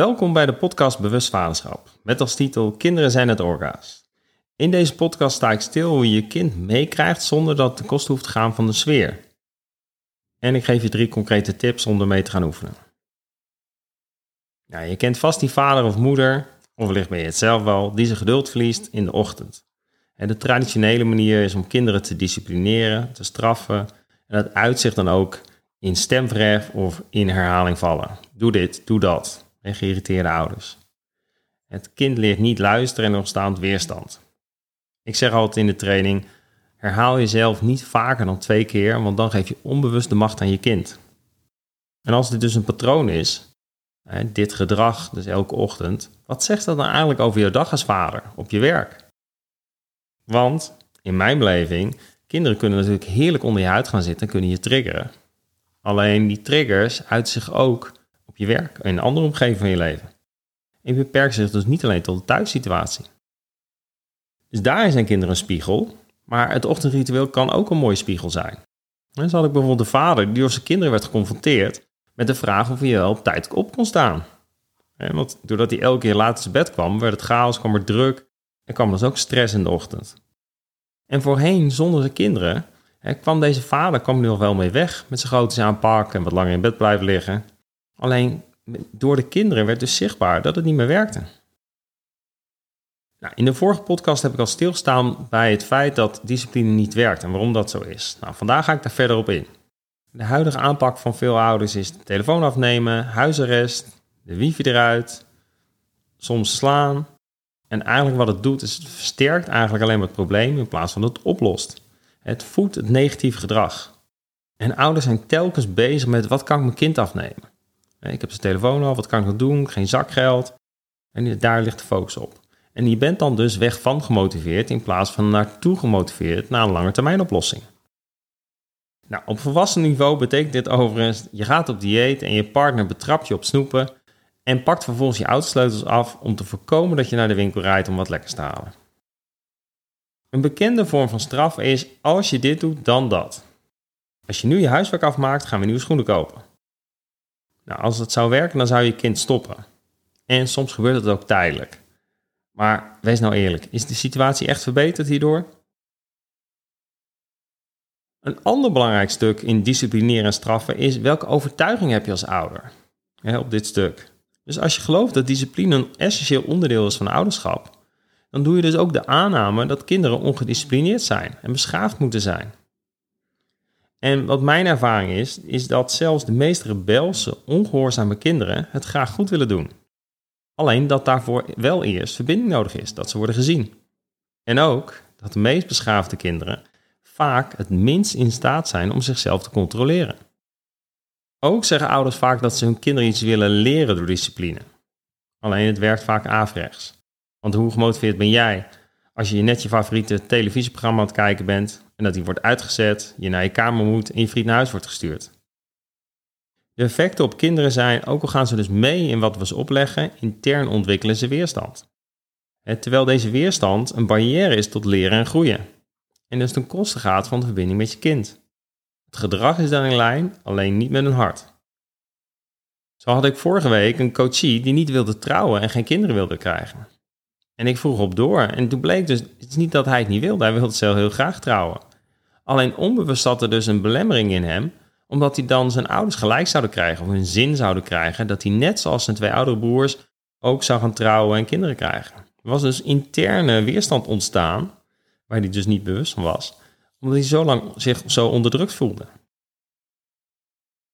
Welkom bij de podcast Bewust Vaderschap, met als titel Kinderen zijn het orga's. In deze podcast sta ik stil hoe je je kind meekrijgt zonder dat het ten koste hoeft te gaan van de sfeer. En ik geef je drie concrete tips om ermee te gaan oefenen. Nou, je kent vast die vader of moeder, of wellicht ben je het zelf wel, die zijn geduld verliest in de ochtend. En de traditionele manier is om kinderen te disciplineren, te straffen. En dat uitzicht dan ook in stemverhef of in herhaling vallen. Doe dit, doe dat en geïrriteerde ouders. Het kind leert niet luisteren en ontstaat weerstand. Ik zeg altijd in de training: herhaal jezelf niet vaker dan twee keer, want dan geef je onbewust de macht aan je kind. En als dit dus een patroon is, dit gedrag, dus elke ochtend, wat zegt dat dan eigenlijk over je dag als vader op je werk? Want in mijn beleving, kinderen kunnen natuurlijk heerlijk onder je huid gaan zitten en kunnen je triggeren. Alleen die triggers uit zich ook je werk en een andere omgeving van je leven. En beperkt zich dus niet alleen tot de thuissituatie. Dus daar zijn kinderen een spiegel, maar het ochtendritueel kan ook een mooie spiegel zijn. En zo had ik bijvoorbeeld een vader die door zijn kinderen werd geconfronteerd met de vraag of hij wel op tijd op kon staan. Want doordat hij elke keer laat zijn bed kwam, werd het chaos, kwam er druk en kwam dus ook stress in de ochtend. En voorheen, zonder zijn kinderen, kwam deze vader kwam nu nog wel mee weg met zijn grootjes aanpakken en wat langer in bed blijven liggen. Alleen door de kinderen werd dus zichtbaar dat het niet meer werkte. Nou, in de vorige podcast heb ik al stilgestaan bij het feit dat discipline niet werkt en waarom dat zo is. Nou, vandaag ga ik daar verder op in. De huidige aanpak van veel ouders is de telefoon afnemen, huisarrest, de wifi eruit, soms slaan. En eigenlijk wat het doet is het versterkt eigenlijk alleen maar het probleem in plaats van dat het oplost. Het voedt het negatieve gedrag. En ouders zijn telkens bezig met wat kan ik mijn kind afnemen. Ik heb zijn telefoon al, wat kan ik nog doen? Geen zakgeld. En daar ligt de focus op. En je bent dan dus weg van gemotiveerd in plaats van naartoe gemotiveerd naar een lange termijn oplossing. Nou, op volwassen niveau betekent dit overigens, je gaat op dieet en je partner betrapt je op snoepen en pakt vervolgens je autosleutels af om te voorkomen dat je naar de winkel rijdt om wat lekkers te halen. Een bekende vorm van straf is, als je dit doet, dan dat. Als je nu je huiswerk afmaakt, gaan we nieuwe schoenen kopen. Nou, als het zou werken, dan zou je kind stoppen. En soms gebeurt het ook tijdelijk. Maar wees nou eerlijk, is de situatie echt verbeterd hierdoor? Een ander belangrijk stuk in disciplineren en straffen is welke overtuiging heb je als ouder op dit stuk. Dus als je gelooft dat discipline een essentieel onderdeel is van ouderschap, dan doe je dus ook de aanname dat kinderen ongedisciplineerd zijn en beschaafd moeten zijn. En wat mijn ervaring is, is dat zelfs de meest rebelse, ongehoorzame kinderen het graag goed willen doen. Alleen dat daarvoor wel eerst verbinding nodig is, dat ze worden gezien. En ook dat de meest beschaafde kinderen vaak het minst in staat zijn om zichzelf te controleren. Ook zeggen ouders vaak dat ze hun kinderen iets willen leren door discipline. Alleen het werkt vaak averechts. Want hoe gemotiveerd ben jij als je net je favoriete televisieprogramma aan het kijken bent en dat die wordt uitgezet, je naar je kamer moet en je vriend naar huis wordt gestuurd. De effecten op kinderen zijn, ook al gaan ze dus mee in wat we ze opleggen, intern ontwikkelen ze weerstand. Terwijl deze weerstand een barrière is tot leren en groeien. En dus ten koste gaat van de verbinding met je kind. Het gedrag is dan in lijn, alleen niet met hun hart. Zo had ik vorige week een coachie die niet wilde trouwen en geen kinderen wilde krijgen. En ik vroeg op door. En toen bleek dus, het is niet dat hij het niet wilde, hij wilde zelf heel graag trouwen. Alleen onbewust zat er dus een belemmering in hem, omdat hij dan zijn ouders gelijk zouden krijgen, of hun zin zouden krijgen, dat hij net zoals zijn twee oudere broers ook zou gaan trouwen en kinderen krijgen. Er was dus interne weerstand ontstaan, waar hij dus niet bewust van was, omdat hij zo lang zich zo onderdrukt voelde.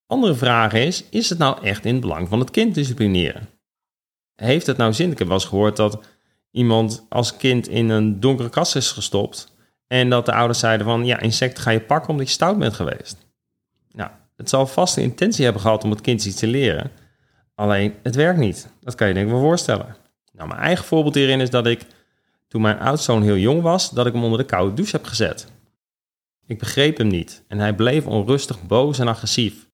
Andere vraag is, is het nou echt in het belang van het kind disciplineren? Heeft het nou zin? Ik heb wel eens gehoord dat iemand als kind in een donkere kast is gestopt en dat de ouders zeiden van, ja, insecten ga je pakken omdat je stout bent geweest. Nou, het zal vast een intentie hebben gehad om het kind iets te leren. Alleen, het werkt niet. Dat kan je denk wel voorstellen. Nou, mijn eigen voorbeeld hierin is dat ik, toen mijn oudzoon heel jong was, dat ik hem onder de koude douche heb gezet. Ik begreep hem niet en hij bleef onrustig, boos en agressief.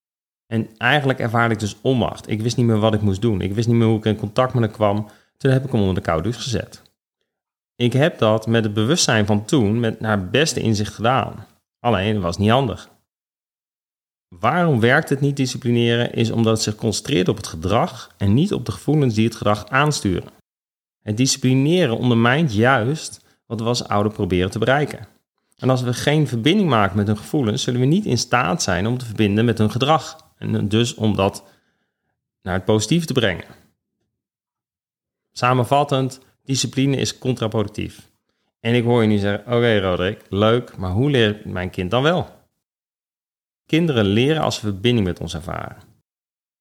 En eigenlijk ervaarde ik dus onmacht. Ik wist niet meer wat ik moest doen. Ik wist niet meer hoe ik in contact met hem kwam. Toen heb ik hem onder de koude douche gezet. Ik heb dat met het bewustzijn van toen met naar beste inzicht gedaan. Alleen het was niet handig. Waarom werkt het niet disciplineren? Is omdat het zich concentreert op het gedrag en niet op de gevoelens die het gedrag aansturen. Het disciplineren ondermijnt juist wat we als ouder proberen te bereiken. En als we geen verbinding maken met hun gevoelens, zullen we niet in staat zijn om te verbinden met hun gedrag. En dus om dat naar het positieve te brengen. Samenvattend, discipline is contraproductief. En ik hoor je nu zeggen: Oké, Roderick, leuk, maar hoe leert mijn kind dan wel? Kinderen leren als ze verbinding met ons ervaren.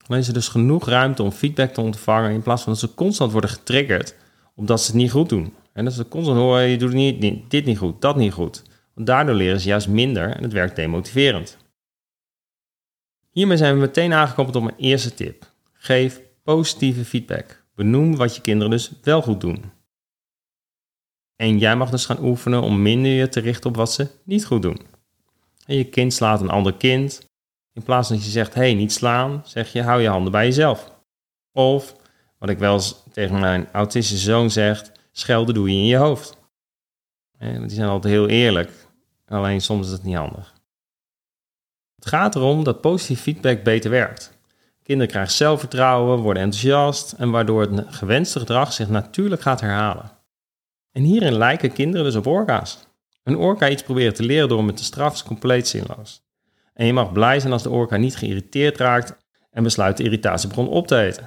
Dan is er dus genoeg ruimte om feedback te ontvangen in plaats van dat ze constant worden getriggerd omdat ze het niet goed doen. En dat ze constant horen: je doet niet, dit niet goed, dat niet goed. Want daardoor leren ze juist minder en het werkt demotiverend. Hiermee zijn we meteen aangekomen op mijn eerste tip. Geef positieve feedback. Benoem wat je kinderen dus wel goed doen. En jij mag dus gaan oefenen om minder je te richten op wat ze niet goed doen. En je kind slaat een ander kind. In plaats dat je zegt, hé, hey, niet slaan, zeg je, hou je handen bij jezelf. Of, wat ik wel eens tegen mijn autistische zoon zeg, schelden doe je in je hoofd. En die zijn altijd heel eerlijk, alleen soms is het niet handig. Het gaat erom dat positieve feedback beter werkt. Kinderen krijgen zelfvertrouwen, worden enthousiast en waardoor het gewenste gedrag zich natuurlijk gaat herhalen. En hierin lijken kinderen dus op orka's. Een orka iets proberen te leren door met te straffen is compleet zinloos. En je mag blij zijn als de orka niet geïrriteerd raakt en besluit de irritatiebron op te eten.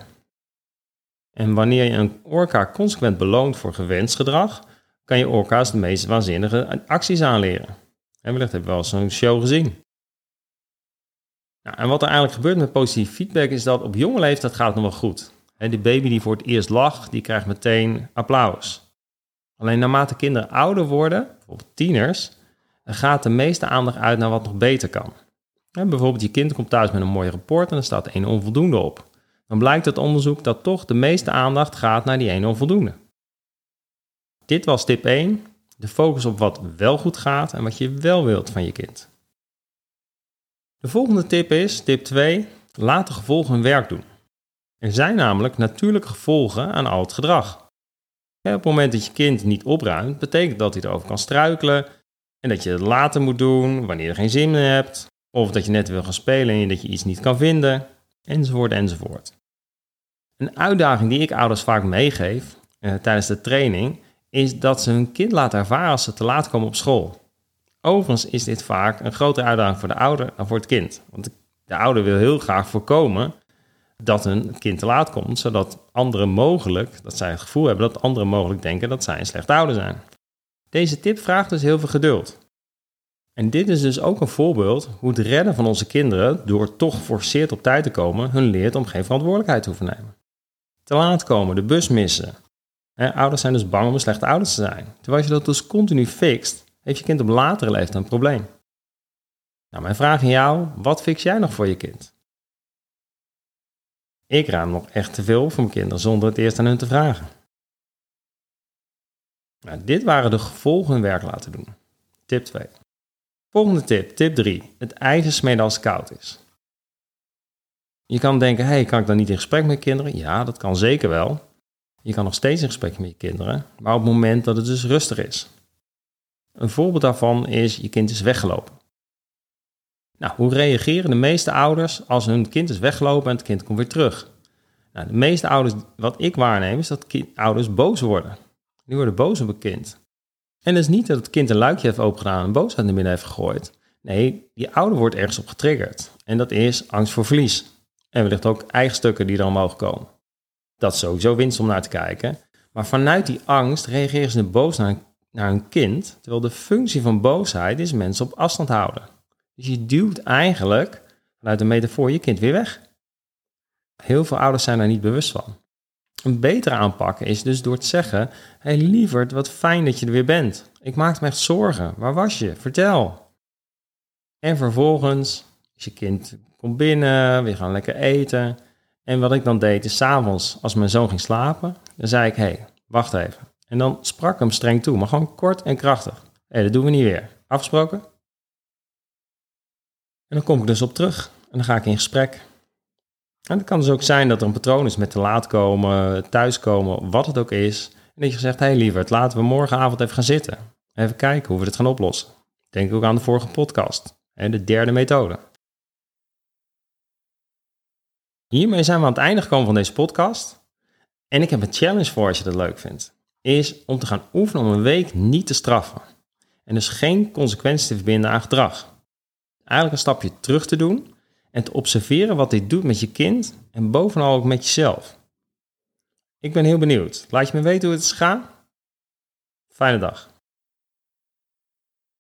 En wanneer je een orka consequent beloont voor gewenst gedrag, kan je orka's de meest waanzinnige acties aanleren. En wellicht heb je wel zo'n show gezien. Nou, en wat er eigenlijk gebeurt met positieve feedback is dat op jonge leeftijd gaat het nog wel goed. En die baby die voor het eerst lacht, die krijgt meteen applaus. Alleen naarmate kinderen ouder worden, bijvoorbeeld tieners, gaat de meeste aandacht uit naar wat nog beter kan. Bijvoorbeeld je kind komt thuis met een mooi rapport en er staat één onvoldoende op. Dan blijkt uit onderzoek dat toch de meeste aandacht gaat naar die ene onvoldoende. Dit was tip 1. De focus op wat wel goed gaat en wat je wel wilt van je kind. De volgende tip is, tip 2, laat de gevolgen hun werk doen. Er zijn namelijk natuurlijke gevolgen aan al het gedrag. Op het moment dat je kind niet opruimt, betekent dat hij erover kan struikelen en dat je het later moet doen wanneer je geen zin meer hebt, of dat je net wil gaan spelen en dat je iets niet kan vinden, enzovoort enzovoort. Een uitdaging die ik ouders vaak meegeef eh, tijdens de training is dat ze hun kind laten ervaren als ze te laat komen op school. Overigens is dit vaak een grotere uitdaging voor de ouder dan voor het kind. Want de ouder wil heel graag voorkomen dat een kind te laat komt, zodat anderen mogelijk, dat zij het gevoel hebben dat anderen mogelijk denken dat zij een slecht ouder zijn. Deze tip vraagt dus heel veel geduld. En dit is dus ook een voorbeeld hoe het redden van onze kinderen, door toch geforceerd op tijd te komen, hun leert om geen verantwoordelijkheid te hoeven nemen. Te laat komen, de bus missen. ouders zijn dus bang om een slechte ouder te zijn. Terwijl je dat dus continu fixt, heeft je kind op latere leeftijd een probleem. Nou, mijn vraag aan jou, wat fix jij nog voor je kind? Ik ruim nog echt te veel voor mijn kinderen zonder het eerst aan hun te vragen. Nou, dit waren de gevolgen werk laten doen. Tip 2. Volgende tip, tip 3. Het ijzer smeden als het koud is. Je kan denken, hey, kan ik dan niet in gesprek met kinderen? Ja, dat kan zeker wel. Je kan nog steeds in gesprek met je kinderen, maar op het moment dat het dus rustig is. Een voorbeeld daarvan is, je kind is weggelopen. Nou, hoe reageren de meeste ouders als hun kind is weggelopen en het kind komt weer terug? Nou, de meeste ouders, wat ik waarneem, is dat ouders boos worden. Die worden boos op een kind. En het is niet dat het kind een luikje heeft opengedaan en boosheid naar binnen heeft gegooid. Nee, die ouder wordt ergens op getriggerd. En dat is angst voor verlies. En wellicht ook eigen stukken die er mogen komen. Dat is sowieso winst om naar te kijken. Maar vanuit die angst reageren ze boos naar, naar hun kind. Terwijl de functie van boosheid is mensen op afstand houden. Dus je duwt eigenlijk vanuit de metafoor je kind weer weg. Heel veel ouders zijn daar niet bewust van. Een betere aanpak is dus door te zeggen: Hé hey, lieverd, wat fijn dat je er weer bent. Ik maakte me echt zorgen. Waar was je? Vertel. En vervolgens is je kind komt binnen, we gaan lekker eten. En wat ik dan deed is s'avonds, als mijn zoon ging slapen, dan zei ik: Hé, hey, wacht even. En dan sprak ik hem streng toe, maar gewoon kort en krachtig. Hé, hey, dat doen we niet weer. Afgesproken? En dan kom ik dus op terug en dan ga ik in gesprek. En het kan dus ook zijn dat er een patroon is met te laat komen, thuiskomen, wat het ook is. En dat je zegt, hé hey lieverd, laten we morgenavond even gaan zitten. Even kijken hoe we dit gaan oplossen. Denk ook aan de vorige podcast. En de derde methode. Hiermee zijn we aan het einde gekomen van deze podcast. En ik heb een challenge voor als je dat leuk vindt. Is om te gaan oefenen om een week niet te straffen. En dus geen consequenties te verbinden aan gedrag. Eigenlijk een stapje terug te doen en te observeren wat dit doet met je kind en bovenal ook met jezelf. Ik ben heel benieuwd. Laat je me weten hoe het is gegaan. Fijne dag.